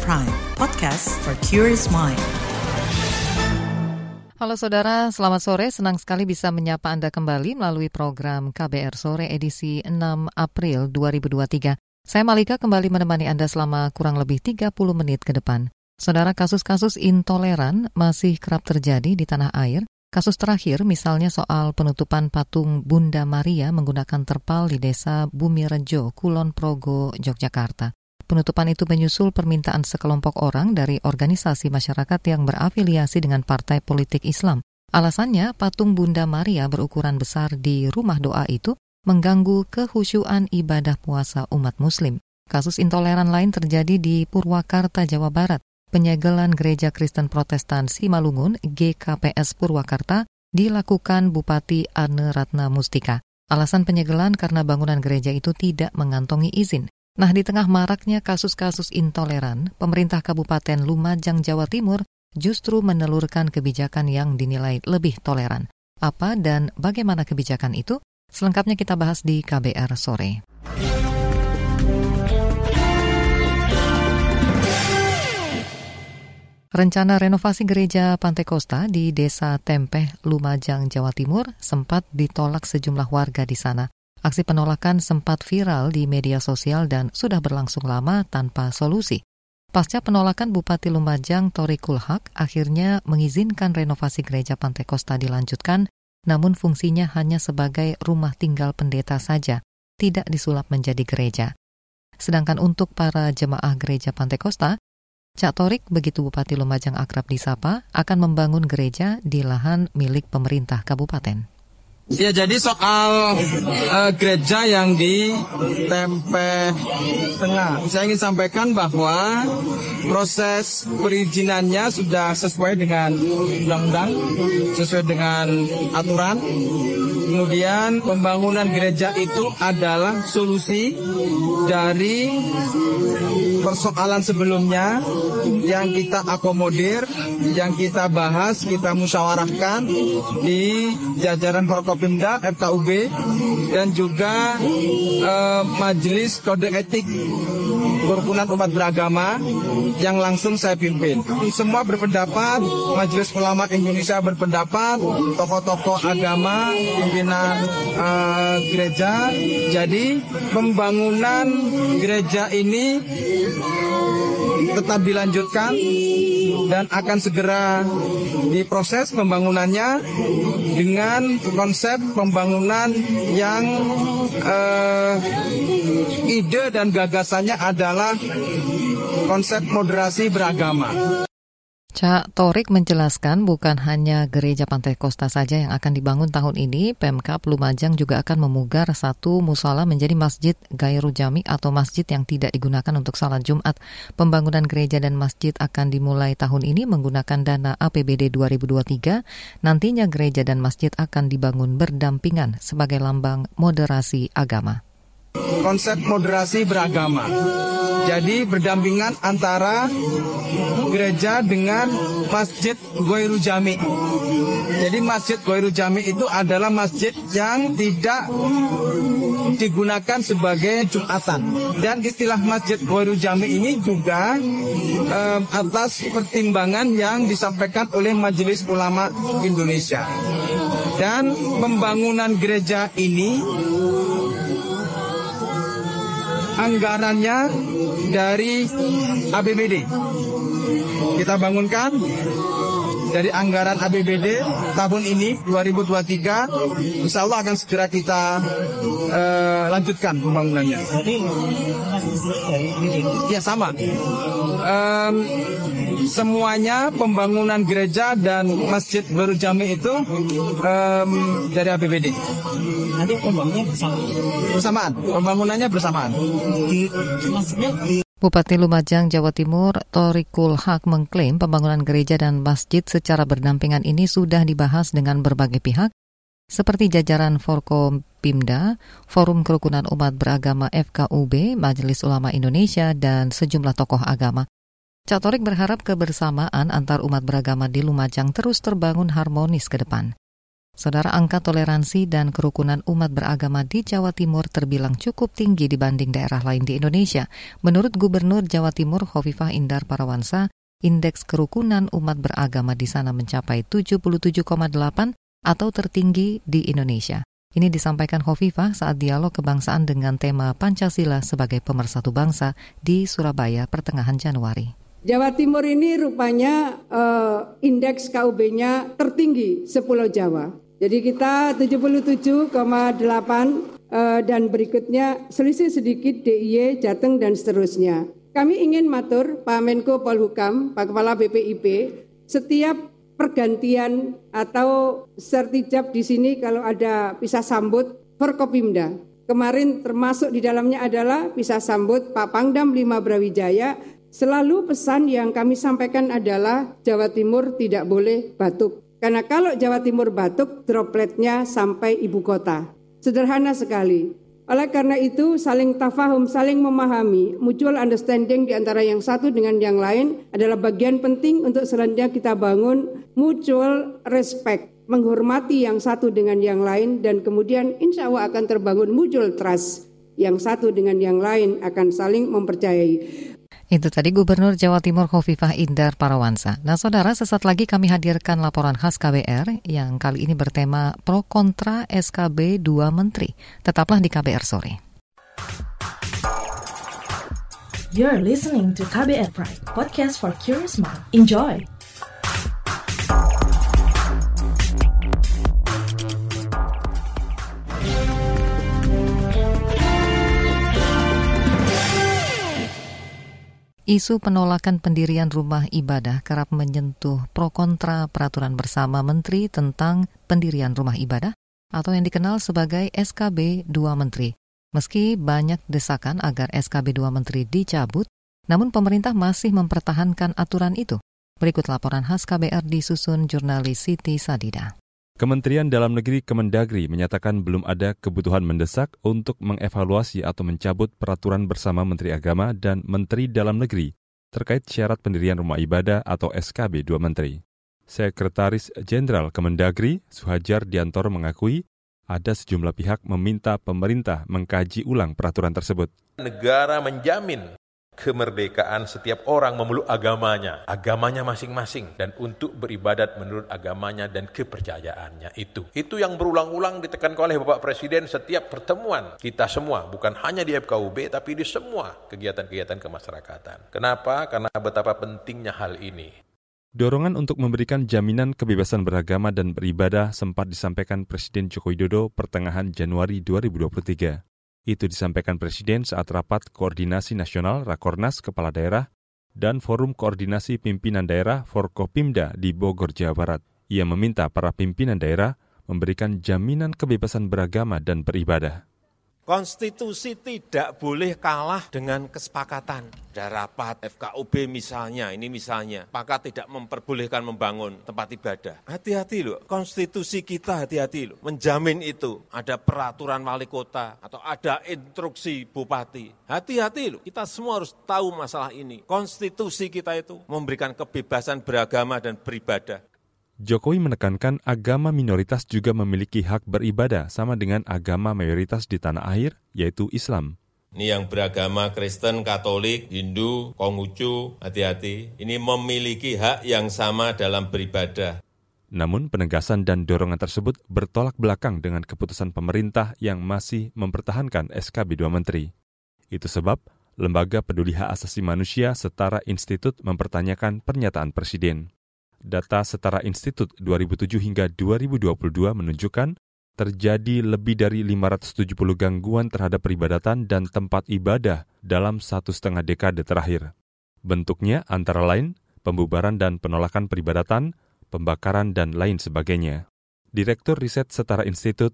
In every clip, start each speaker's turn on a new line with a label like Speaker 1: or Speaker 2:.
Speaker 1: Prime, podcast for curious mind.
Speaker 2: Halo saudara, selamat sore. Senang sekali bisa menyapa Anda kembali melalui program KBR Sore edisi 6 April 2023. Saya Malika kembali menemani Anda selama kurang lebih 30 menit ke depan. Saudara, kasus-kasus intoleran masih kerap terjadi di tanah air. Kasus terakhir misalnya soal penutupan patung Bunda Maria menggunakan terpal di desa Bumi Rejo, Kulon Progo, Yogyakarta. Penutupan itu menyusul permintaan sekelompok orang dari organisasi masyarakat yang berafiliasi dengan partai politik Islam. Alasannya, patung Bunda Maria berukuran besar di rumah doa itu mengganggu kehusyuan ibadah puasa umat Muslim. Kasus intoleran lain terjadi di Purwakarta, Jawa Barat. Penyegelan Gereja Kristen Protestan Simalungun GKPS Purwakarta dilakukan Bupati Ane Ratna Mustika. Alasan penyegelan karena bangunan gereja itu tidak mengantongi izin. Nah, di tengah maraknya kasus-kasus intoleran, pemerintah Kabupaten Lumajang, Jawa Timur justru menelurkan kebijakan yang dinilai lebih toleran. Apa dan bagaimana kebijakan itu? Selengkapnya kita bahas di KBR sore. Rencana renovasi gereja Pantai Kosta di Desa Tempeh, Lumajang, Jawa Timur sempat ditolak sejumlah warga di sana. Aksi penolakan sempat viral di media sosial dan sudah berlangsung lama tanpa solusi. Pasca penolakan Bupati Lumajang Tori Kulhak akhirnya mengizinkan renovasi gereja Pantai Kosta dilanjutkan, namun fungsinya hanya sebagai rumah tinggal pendeta saja, tidak disulap menjadi gereja. Sedangkan untuk para jemaah gereja Pantai Kosta, Cak Torik, begitu Bupati Lumajang akrab disapa, akan membangun gereja di lahan milik pemerintah kabupaten.
Speaker 3: Ya jadi soal uh, gereja yang di Tempe Tengah, saya ingin sampaikan bahwa proses perizinannya sudah sesuai dengan undang-undang, sesuai dengan aturan. Kemudian pembangunan gereja itu adalah solusi dari persoalan sebelumnya yang kita akomodir, yang kita bahas, kita musyawarahkan di jajaran Forkopimda, FKUB, dan juga eh, Majelis Kode Etik Kerukunan Umat Beragama yang langsung saya pimpin. Semua berpendapat, Majelis Ulama Indonesia berpendapat, tokoh-tokoh agama, pimpinan uh, gereja. Jadi pembangunan gereja ini tetap dilanjutkan dan akan segera diproses pembangunannya dengan konsep pembangunan yang uh, ide dan gagasannya adalah konsep moderasi beragama.
Speaker 2: Cak Torik menjelaskan bukan hanya gereja Pantai Kosta saja yang akan dibangun tahun ini, Pemkap Lumajang juga akan memugar satu musola menjadi masjid Gairu Jami atau masjid yang tidak digunakan untuk salat Jumat. Pembangunan gereja dan masjid akan dimulai tahun ini menggunakan dana APBD 2023. Nantinya gereja dan masjid akan dibangun berdampingan sebagai lambang moderasi agama.
Speaker 3: Konsep moderasi beragama. Jadi berdampingan antara gereja dengan Masjid Goiru Jami. Jadi Masjid Goiru Jami itu adalah masjid yang tidak digunakan sebagai Jumatan. Dan istilah Masjid Goiru Jami ini juga um, atas pertimbangan yang disampaikan oleh Majelis Ulama Indonesia. Dan pembangunan gereja ini anggarannya dari APBD. Kita bangunkan dari anggaran APBD tahun ini 2023 insya Allah akan segera kita uh, lanjutkan pembangunannya. Ya sama. Um, semuanya pembangunan gereja dan masjid baru jami itu um, dari APBD.
Speaker 4: Nanti pembangunannya bersama.
Speaker 3: Bersamaan, pembangunannya bersamaan.
Speaker 2: Bupati Lumajang, Jawa Timur, Torikul Hak mengklaim pembangunan gereja dan masjid secara berdampingan ini sudah dibahas dengan berbagai pihak, seperti jajaran Forkompimda, Forum Kerukunan Umat Beragama FKUB, Majelis Ulama Indonesia, dan sejumlah tokoh agama. Cak Torik berharap kebersamaan antar umat beragama di Lumajang terus terbangun harmonis ke depan. Saudara angka toleransi dan kerukunan umat beragama di Jawa Timur terbilang cukup tinggi dibanding daerah lain di Indonesia. Menurut Gubernur Jawa Timur Hovifah Indar Parawansa, indeks kerukunan umat beragama di sana mencapai 77,8 atau tertinggi di Indonesia. Ini disampaikan Hovifah saat dialog kebangsaan dengan tema Pancasila sebagai pemersatu bangsa di Surabaya pertengahan Januari.
Speaker 5: Jawa Timur ini rupanya uh, indeks KUB-nya tertinggi sepulau Jawa. Jadi kita 77,8 uh, eh, dan berikutnya selisih sedikit DIY, Jateng dan seterusnya. Kami ingin matur Pak Menko Polhukam, Pak Kepala BPIP, setiap pergantian atau sertijab di sini kalau ada pisah sambut Forkopimda. Kemarin termasuk di dalamnya adalah pisah sambut Pak Pangdam 5 Brawijaya. Selalu pesan yang kami sampaikan adalah Jawa Timur tidak boleh batuk. Karena kalau Jawa Timur batuk, dropletnya sampai ibu kota. Sederhana sekali. Oleh karena itu, saling tafahum, saling memahami, mutual understanding di antara yang satu dengan yang lain adalah bagian penting untuk selanjutnya kita bangun mutual respect, menghormati yang satu dengan yang lain, dan kemudian insya Allah akan terbangun mutual trust. Yang satu dengan yang lain akan saling mempercayai.
Speaker 2: Itu tadi Gubernur Jawa Timur Hovifah Indar Parawansa. Nah saudara, sesaat lagi kami hadirkan laporan khas KBR yang kali ini bertema pro kontra SKB 2 Menteri. Tetaplah di KBR sore.
Speaker 1: You're listening to KBR Pride, podcast for curious mind. Enjoy!
Speaker 2: Isu penolakan pendirian rumah ibadah kerap menyentuh pro kontra peraturan bersama Menteri tentang pendirian rumah ibadah atau yang dikenal sebagai SKB 2 Menteri. Meski banyak desakan agar SKB 2 Menteri dicabut, namun pemerintah masih mempertahankan aturan itu. Berikut laporan khas KBR disusun jurnalis Siti Sadida.
Speaker 6: Kementerian Dalam Negeri Kemendagri menyatakan belum ada kebutuhan mendesak untuk mengevaluasi atau mencabut peraturan bersama Menteri Agama dan Menteri Dalam Negeri terkait syarat pendirian rumah ibadah atau SKB dua menteri. Sekretaris Jenderal Kemendagri, Suhajar Diantoro mengakui ada sejumlah pihak meminta pemerintah mengkaji ulang peraturan tersebut.
Speaker 7: Negara menjamin kemerdekaan setiap orang memeluk agamanya, agamanya masing-masing dan untuk beribadat menurut agamanya dan kepercayaannya itu. Itu yang berulang-ulang ditekankan oleh Bapak Presiden setiap pertemuan kita semua, bukan hanya di FKUB tapi di semua kegiatan-kegiatan kemasyarakatan. Kenapa? Karena betapa pentingnya hal ini.
Speaker 6: Dorongan untuk memberikan jaminan kebebasan beragama dan beribadah sempat disampaikan Presiden Joko Widodo pertengahan Januari 2023. Itu disampaikan Presiden saat rapat Koordinasi Nasional Rakornas Kepala Daerah dan Forum Koordinasi Pimpinan Daerah Forkopimda di Bogor, Jawa Barat. Ia meminta para pimpinan daerah memberikan jaminan kebebasan beragama dan beribadah.
Speaker 8: Konstitusi tidak boleh kalah dengan kesepakatan. Ada rapat FKUB misalnya, ini misalnya, maka tidak memperbolehkan membangun tempat ibadah. Hati-hati loh, konstitusi kita hati-hati loh. Menjamin itu, ada peraturan wali kota, atau ada instruksi bupati. Hati-hati loh, kita semua harus tahu masalah ini. Konstitusi kita itu memberikan kebebasan beragama dan beribadah.
Speaker 6: Jokowi menekankan agama minoritas juga memiliki hak beribadah sama dengan agama mayoritas di tanah air, yaitu Islam.
Speaker 8: Ini yang beragama Kristen, Katolik, Hindu, Konghucu, hati-hati. Ini memiliki hak yang sama dalam beribadah.
Speaker 6: Namun penegasan dan dorongan tersebut bertolak belakang dengan keputusan pemerintah yang masih mempertahankan SKB 2 Menteri. Itu sebab Lembaga Peduli Hak Asasi Manusia setara institut mempertanyakan pernyataan Presiden. Data Setara Institut 2007 hingga 2022 menunjukkan terjadi lebih dari 570 gangguan terhadap peribadatan dan tempat ibadah dalam satu setengah dekade terakhir. Bentuknya antara lain pembubaran dan penolakan peribadatan, pembakaran, dan lain sebagainya. Direktur Riset Setara Institut,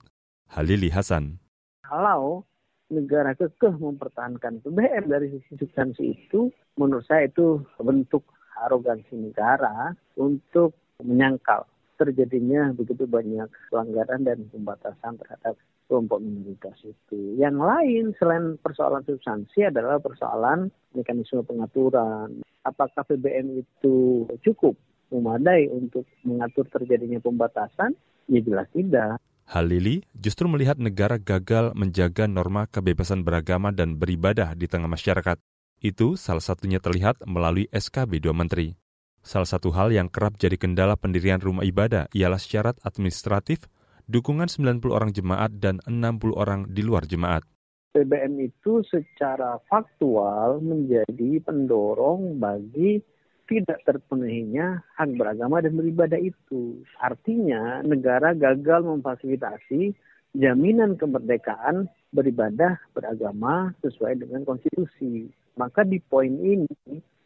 Speaker 6: Halili Hasan.
Speaker 9: Kalau negara kekeh mempertahankan BBM dari sisi substansi itu, menurut saya itu bentuk arogansi negara untuk menyangkal terjadinya begitu banyak pelanggaran dan pembatasan terhadap kelompok minoritas itu. Yang lain selain persoalan substansi adalah persoalan mekanisme pengaturan. Apakah PBM itu cukup memadai untuk mengatur terjadinya pembatasan
Speaker 10: Ya jelas tidak.
Speaker 6: Halili justru melihat negara gagal menjaga norma kebebasan beragama dan beribadah di tengah masyarakat. Itu salah satunya terlihat melalui SKB dua menteri. Salah satu hal yang kerap jadi kendala pendirian rumah ibadah ialah syarat administratif, dukungan 90 orang jemaat dan 60 orang di luar jemaat.
Speaker 10: PBM itu secara faktual menjadi pendorong bagi tidak terpenuhinya hak beragama dan beribadah itu. Artinya negara gagal memfasilitasi jaminan kemerdekaan beribadah beragama sesuai dengan konstitusi. Maka di poin ini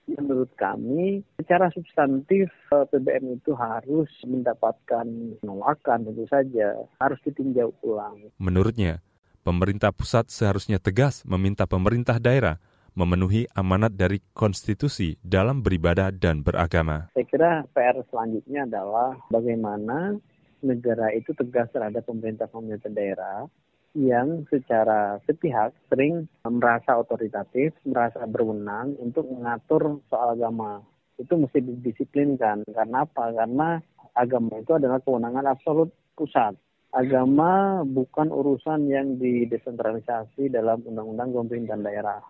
Speaker 10: menurut kami secara substantif eh, PBM itu harus mendapatkan penolakan tentu saja harus ditinjau ulang.
Speaker 6: Menurutnya, pemerintah pusat seharusnya tegas meminta pemerintah daerah memenuhi amanat dari konstitusi dalam beribadah dan beragama.
Speaker 10: Saya kira PR selanjutnya adalah bagaimana negara itu tegas terhadap pemerintah-pemerintah daerah yang secara sepihak sering merasa otoritatif, merasa berwenang untuk mengatur soal agama. Itu mesti didisiplinkan. Karena apa? Karena agama itu adalah kewenangan absolut pusat. Agama bukan urusan yang didesentralisasi dalam undang-undang pemerintahan daerah.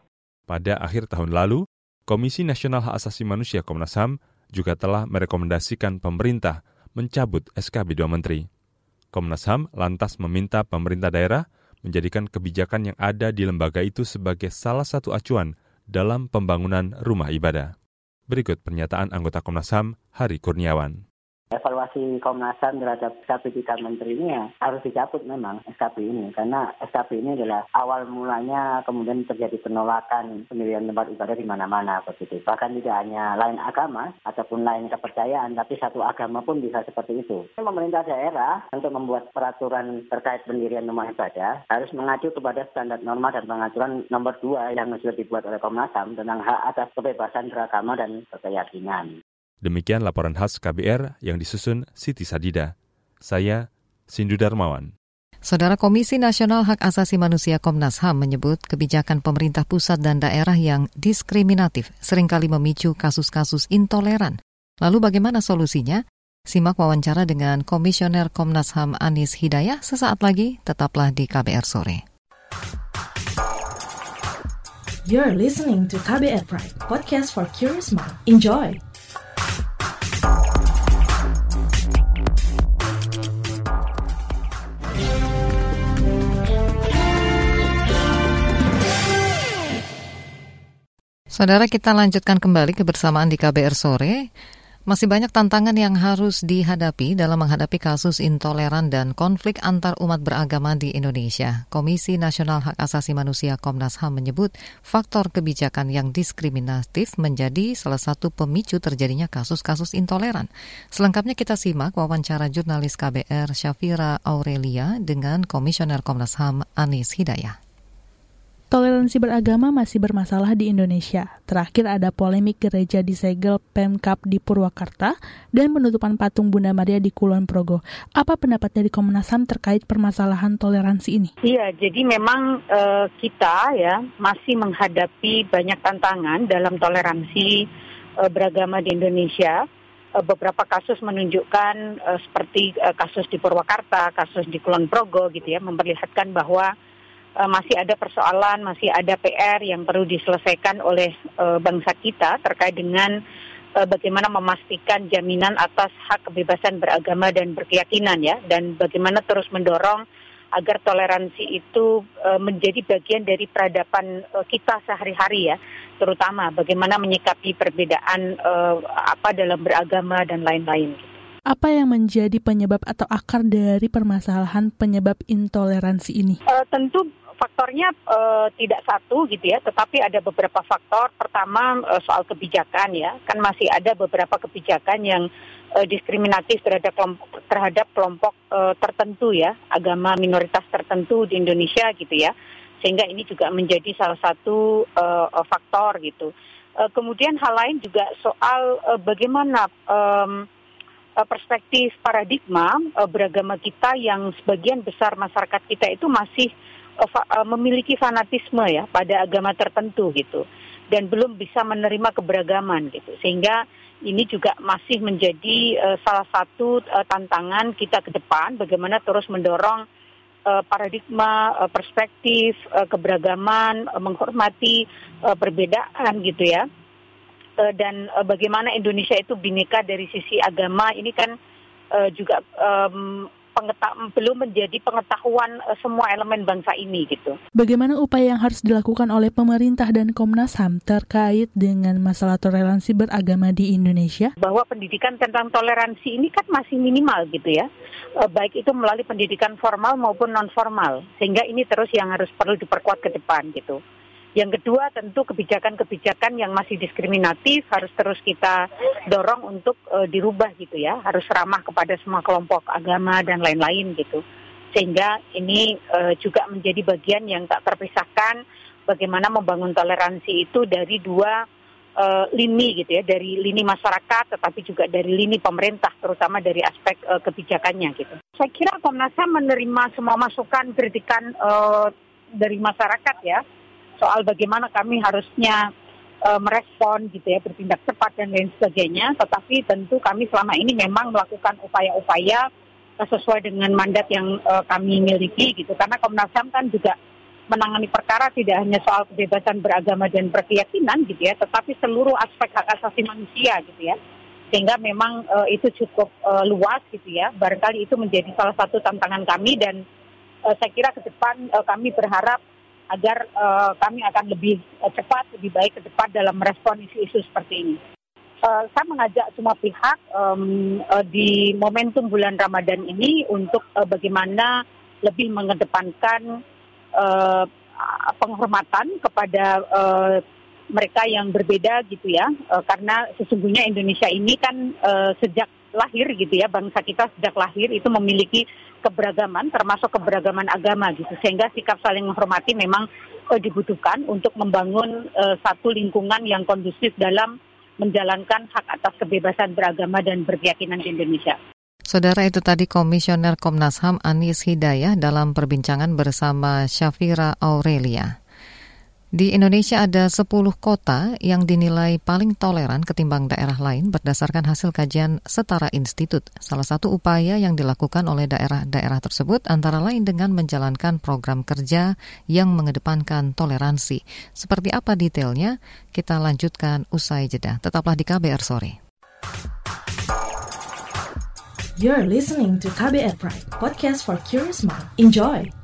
Speaker 6: Pada akhir tahun lalu, Komisi Nasional Hak Asasi Manusia Komnas HAM juga telah merekomendasikan pemerintah mencabut SKB dua menteri. Komnas HAM lantas meminta pemerintah daerah menjadikan kebijakan yang ada di lembaga itu sebagai salah satu acuan dalam pembangunan rumah ibadah. Berikut pernyataan anggota Komnas HAM, Hari Kurniawan
Speaker 11: evaluasi Komnas HAM terhadap SKP tiga menteri ini ya harus dicabut memang SKP ini. Karena SKP ini adalah awal mulanya kemudian terjadi penolakan pendirian tempat ibadah di mana-mana begitu. Bahkan tidak hanya lain agama ataupun lain kepercayaan tapi satu agama pun bisa seperti itu. Pemerintah daerah untuk membuat peraturan terkait pendirian rumah ibadah harus mengacu kepada standar norma dan pengaturan nomor dua yang sudah dibuat oleh Komnas HAM tentang hak atas kebebasan beragama dan berkeyakinan.
Speaker 6: Demikian laporan khas KBR yang disusun Siti Sadida. Saya Sindu Darmawan.
Speaker 2: Saudara Komisi Nasional Hak Asasi Manusia Komnas HAM menyebut kebijakan pemerintah pusat dan daerah yang diskriminatif sering kali memicu kasus-kasus intoleran. Lalu bagaimana solusinya? Simak wawancara dengan Komisioner Komnas HAM Anis Hidayah sesaat lagi, tetaplah di KBR Sore.
Speaker 1: You're listening to KBR Pride, podcast for curious mind. Enjoy!
Speaker 2: Saudara kita lanjutkan kembali kebersamaan di KBR sore. Masih banyak tantangan yang harus dihadapi dalam menghadapi kasus intoleran dan konflik antar umat beragama di Indonesia. Komisi Nasional Hak Asasi Manusia Komnas HAM menyebut faktor kebijakan yang diskriminatif menjadi salah satu pemicu terjadinya kasus-kasus intoleran. Selengkapnya kita simak wawancara jurnalis KBR Syafira Aurelia dengan Komisioner Komnas HAM Anis Hidayah.
Speaker 12: Toleransi beragama masih bermasalah di Indonesia. Terakhir ada polemik gereja disegel Pemkap di Purwakarta dan penutupan patung Bunda Maria di Kulon Progo. Apa pendapat dari Komnas HAM terkait permasalahan toleransi ini?
Speaker 13: Iya, jadi memang uh, kita ya masih menghadapi banyak tantangan dalam toleransi uh, beragama di Indonesia uh, beberapa kasus menunjukkan uh, seperti uh, kasus di Purwakarta, kasus di Kulon Progo gitu ya, memperlihatkan bahwa uh, masih ada persoalan, masih ada PR yang perlu diselesaikan oleh uh, bangsa kita terkait dengan uh, bagaimana memastikan jaminan atas hak kebebasan beragama dan berkeyakinan ya, dan bagaimana terus mendorong agar toleransi itu uh, menjadi bagian dari peradaban uh, kita sehari-hari ya, terutama bagaimana menyikapi perbedaan uh, apa dalam beragama dan lain-lain.
Speaker 12: Apa yang menjadi penyebab atau akar dari permasalahan penyebab intoleransi ini?
Speaker 13: Uh, tentu faktornya uh, tidak satu gitu ya, tetapi ada beberapa faktor. Pertama uh, soal kebijakan ya, kan masih ada beberapa kebijakan yang uh, diskriminatif terhadap kelompok, terhadap kelompok uh, tertentu ya, agama minoritas tertentu di Indonesia gitu ya, sehingga ini juga menjadi salah satu uh, faktor gitu. Uh, kemudian hal lain juga soal uh, bagaimana um, perspektif paradigma beragama kita yang sebagian besar masyarakat kita itu masih memiliki fanatisme ya pada agama tertentu gitu. Dan belum bisa menerima keberagaman gitu. Sehingga ini juga masih menjadi uh, salah satu uh, tantangan kita ke depan bagaimana terus mendorong uh, paradigma uh, perspektif uh, keberagaman uh, menghormati uh, perbedaan gitu ya. Uh, dan uh, bagaimana Indonesia itu bineka dari sisi agama ini kan uh, juga um, belum menjadi pengetahuan uh, semua elemen bangsa ini gitu.
Speaker 12: Bagaimana upaya yang harus dilakukan oleh pemerintah dan Komnas HAM terkait dengan masalah toleransi beragama di Indonesia?
Speaker 13: Bahwa pendidikan tentang toleransi ini kan masih minimal gitu ya. Uh, baik itu melalui pendidikan formal maupun non formal. Sehingga ini terus yang harus perlu diperkuat ke depan gitu. Yang kedua tentu kebijakan-kebijakan yang masih diskriminatif harus terus kita dorong untuk uh, dirubah gitu ya, harus ramah kepada semua kelompok agama dan lain-lain gitu. Sehingga ini uh, juga menjadi bagian yang tak terpisahkan bagaimana membangun toleransi itu dari dua uh, lini gitu ya, dari lini masyarakat tetapi juga dari lini pemerintah terutama dari aspek uh, kebijakannya gitu. Saya kira Komnas HAM menerima semua masukan kritikan uh, dari masyarakat ya soal bagaimana kami harusnya uh, merespon gitu ya bertindak cepat dan lain sebagainya. Tetapi tentu kami selama ini memang melakukan upaya-upaya uh, sesuai dengan mandat yang uh, kami miliki gitu. Karena Komnas HAM kan juga menangani perkara tidak hanya soal kebebasan beragama dan berkeyakinan gitu ya tetapi seluruh aspek hak asasi manusia gitu ya. Sehingga memang uh, itu cukup uh, luas gitu ya. Barangkali itu menjadi salah satu tantangan kami dan uh, saya kira ke depan uh, kami berharap agar uh, kami akan lebih uh, cepat, lebih baik ke depan dalam merespon isu-isu seperti ini. Uh, saya mengajak semua pihak um, uh, di momentum bulan Ramadan ini untuk uh, bagaimana lebih mengedepankan uh, penghormatan kepada uh, mereka yang berbeda gitu ya, uh, karena sesungguhnya Indonesia ini kan uh, sejak lahir gitu ya bangsa kita sejak lahir itu memiliki keberagaman termasuk keberagaman agama gitu sehingga sikap saling menghormati memang uh, dibutuhkan untuk membangun uh, satu lingkungan yang kondusif dalam menjalankan hak atas kebebasan beragama dan berkeyakinan di Indonesia.
Speaker 2: Saudara itu tadi Komisioner Komnas HAM Anis Hidayah dalam perbincangan bersama Syafira Aurelia. Di Indonesia ada 10 kota yang dinilai paling toleran ketimbang daerah lain berdasarkan hasil kajian Setara Institut. Salah satu upaya yang dilakukan oleh daerah-daerah tersebut antara lain dengan menjalankan program kerja yang mengedepankan toleransi. Seperti apa detailnya? Kita lanjutkan usai jeda. Tetaplah di KBR sore.
Speaker 1: You're listening to KBR Pride, podcast for curious mind. Enjoy.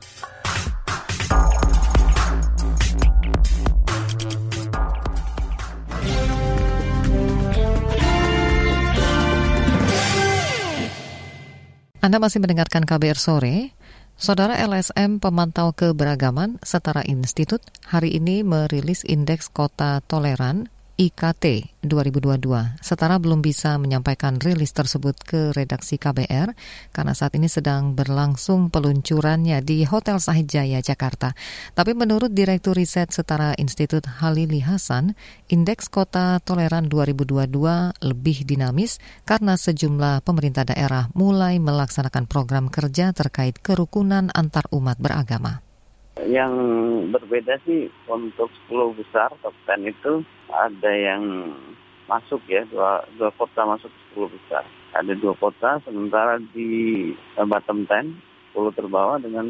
Speaker 2: Anda masih mendengarkan KBR sore. Saudara LSM Pemantau Keberagaman Setara Institut hari ini merilis indeks kota toleran IKT 2022. Setara belum bisa menyampaikan rilis tersebut ke redaksi KBR karena saat ini sedang berlangsung peluncurannya di Hotel Sahid Jaya, Jakarta. Tapi menurut Direktur Riset Setara Institut Halili Hasan, indeks kota toleran 2022 lebih dinamis karena sejumlah pemerintah daerah mulai melaksanakan program kerja terkait kerukunan antar umat beragama.
Speaker 9: Yang berbeda sih untuk 10 besar top 10 itu ada yang masuk ya dua, dua kota masuk 10 besar. Ada dua kota sementara di uh, bottom 10 10 terbawah dengan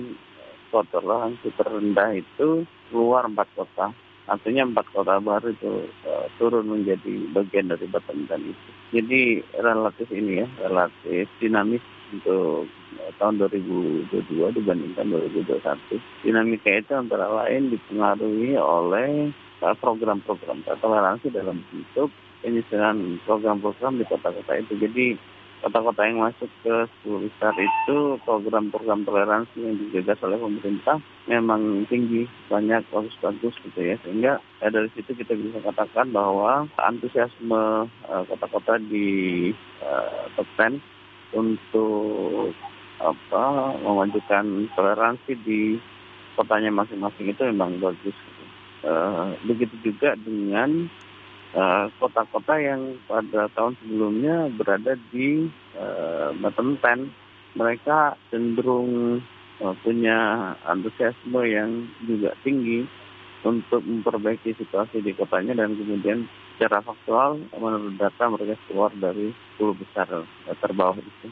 Speaker 9: kotor lahan super rendah itu keluar empat kota. Artinya empat kota baru itu uh, turun menjadi bagian dari bottom 10 itu. Jadi relatif ini ya, relatif dinamis untuk tahun 2022 dibandingkan 2021. Dinamika itu antara lain dipengaruhi oleh program-program toleransi dalam bentuk penyusunan program-program di kota-kota itu. Jadi kota-kota yang masuk ke 10 besar itu program-program toleransi yang digagas oleh pemerintah memang tinggi, banyak bagus-bagus gitu ya. Sehingga ya, dari situ kita bisa katakan bahwa antusiasme uh, kota-kota di uh, top 10 untuk apa memajukan toleransi di kotanya masing-masing itu memang bagus. Uh, begitu juga dengan eh, kota-kota uh, yang pada tahun sebelumnya berada di uh, bottom ten, mereka cenderung uh, punya antusiasme yang juga tinggi untuk memperbaiki situasi di kotanya dan kemudian secara faktual menurut data mereka keluar dari 10 besar terbawah itu.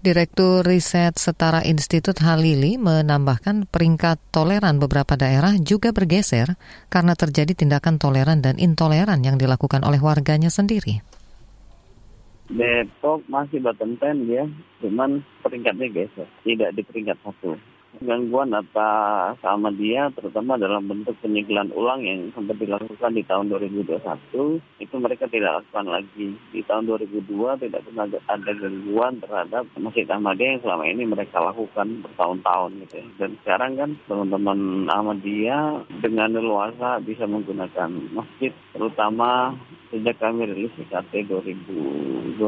Speaker 2: Direktur Riset Setara Institut Halili menambahkan peringkat toleran beberapa daerah juga bergeser karena terjadi tindakan toleran dan intoleran yang dilakukan oleh warganya sendiri.
Speaker 9: Depok masih bottom 10 ya, cuman peringkatnya geser, tidak di peringkat satu gangguan atas sama dia terutama dalam bentuk penyegelan ulang yang sempat dilakukan di tahun 2021 itu mereka tidak lakukan lagi di tahun 2002 tidak pernah ada gangguan terhadap Masjid Ahmadiyah yang selama ini mereka lakukan bertahun-tahun gitu ya. dan sekarang kan teman-teman Ahmadiyah dengan leluasa bisa menggunakan masjid terutama sejak kami rilis IKT 2021.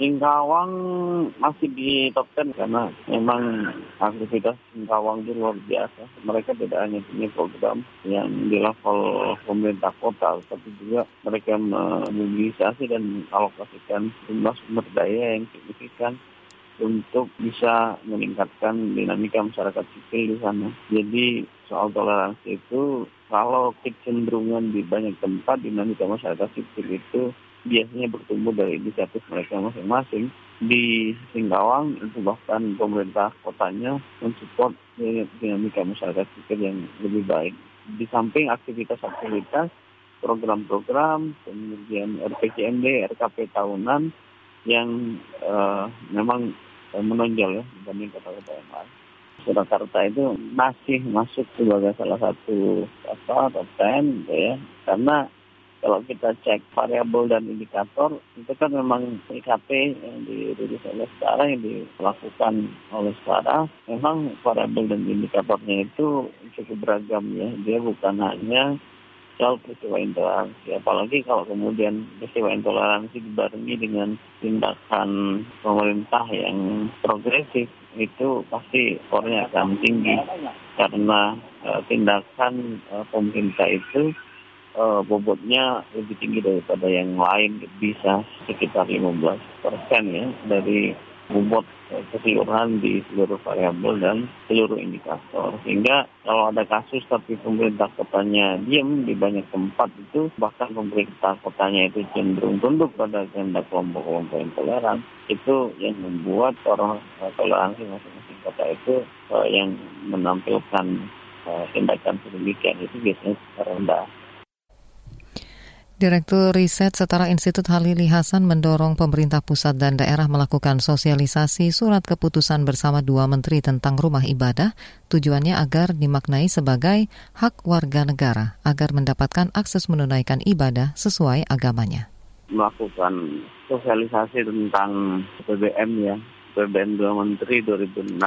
Speaker 9: Singkawang masih di top 10 karena memang aktivitas Singkawang itu luar biasa. Mereka tidak hanya punya program yang di level pemerintah kota, tapi juga mereka memobilisasi dan alokasikan jumlah sumber daya yang signifikan untuk bisa meningkatkan dinamika masyarakat sipil di sana. Jadi soal toleransi itu kalau kecenderungan di banyak tempat dinamika masyarakat sipil itu biasanya bertumbuh dari inisiatif mereka masing-masing. Di Singkawang itu bahkan pemerintah kotanya mensupport dinamika masyarakat sipil yang lebih baik. Di samping aktivitas-aktivitas, program-program, kemudian RPCMD, RKP tahunan yang uh, memang menonjol ya dibanding kota-kota yang lain. Surakarta itu masih masuk sebagai salah satu apa top 10 gitu ya karena kalau kita cek variabel dan indikator itu kan memang IKP yang dirilis oleh sekarang yang dilakukan oleh sekarang memang variabel dan indikatornya itu cukup beragam ya dia bukan hanya soal peristiwa intoleransi. Apalagi kalau kemudian peristiwa intoleransi dibarengi dengan tindakan pemerintah yang progresif, itu pasti skornya akan tinggi. Karena uh, tindakan uh, pemerintah itu uh, bobotnya lebih tinggi daripada yang lain, bisa sekitar 15 persen ya dari bobot keseluruhan di seluruh variabel dan seluruh indikator. Sehingga kalau ada kasus tapi pemerintah kotanya diam di banyak tempat itu, bahkan pemerintah kotanya itu cenderung tunduk pada kehendak kelompok-kelompok intoleran, itu yang membuat orang toleransi masing-masing kota itu yang menampilkan tindakan sedemikian itu biasanya rendah.
Speaker 2: Direktur Riset Setara Institut Halili Hasan mendorong pemerintah pusat dan daerah melakukan sosialisasi surat keputusan bersama dua menteri tentang rumah ibadah, tujuannya agar dimaknai sebagai hak warga negara agar mendapatkan akses menunaikan ibadah sesuai agamanya.
Speaker 9: Melakukan sosialisasi tentang BBM ya, PBN dua menteri 2006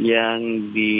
Speaker 9: yang di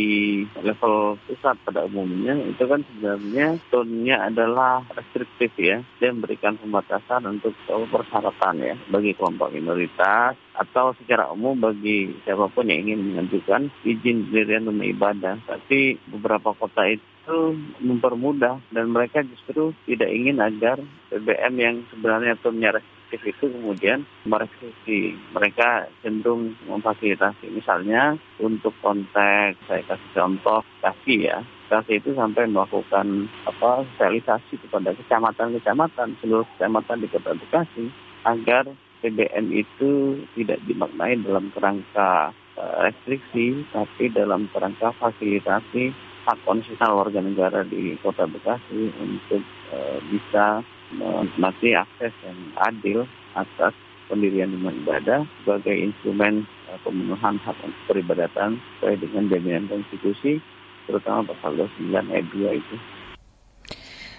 Speaker 9: level pusat pada umumnya itu kan sebenarnya tonnya adalah restriktif ya dan memberikan pembatasan untuk persyaratan ya bagi kelompok minoritas atau secara umum bagi siapa pun yang ingin mengajukan izin pendirian rumah ibadah. Tapi beberapa kota itu mempermudah dan mereka justru tidak ingin agar BBM yang sebenarnya restriktif aktif itu kemudian merestriksi. Mereka cenderung memfasilitasi. Misalnya untuk konteks, saya kasih contoh kasih ya. Kasih itu sampai melakukan apa sosialisasi kepada kecamatan-kecamatan, seluruh kecamatan di Kota Bekasi agar PBM itu tidak dimaknai dalam kerangka uh, restriksi, tapi dalam kerangka fasilitasi hak konstitusional warga negara di Kota Bekasi untuk uh, bisa menikmati akses yang adil atas pendirian rumah ibadah sebagai instrumen uh, pemenuhan hak peribadatan sesuai dengan jaminan konstitusi, terutama pasal 29 ayat 2 itu.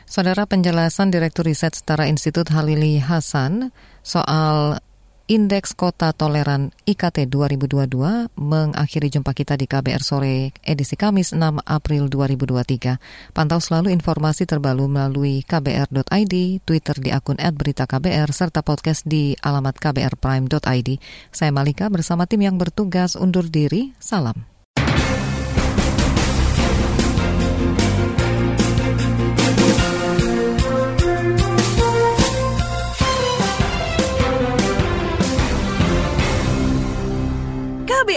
Speaker 2: Saudara penjelasan Direktur Riset Setara Institut Halili Hasan soal Indeks Kota Toleran IKT 2022 mengakhiri jumpa kita di KBR sore edisi Kamis 6 April 2023. Pantau selalu informasi terbaru melalui kbr.id, Twitter di akun @beritaKBR serta podcast di alamat kbrprime.id. Saya Malika bersama tim yang bertugas undur diri. Salam.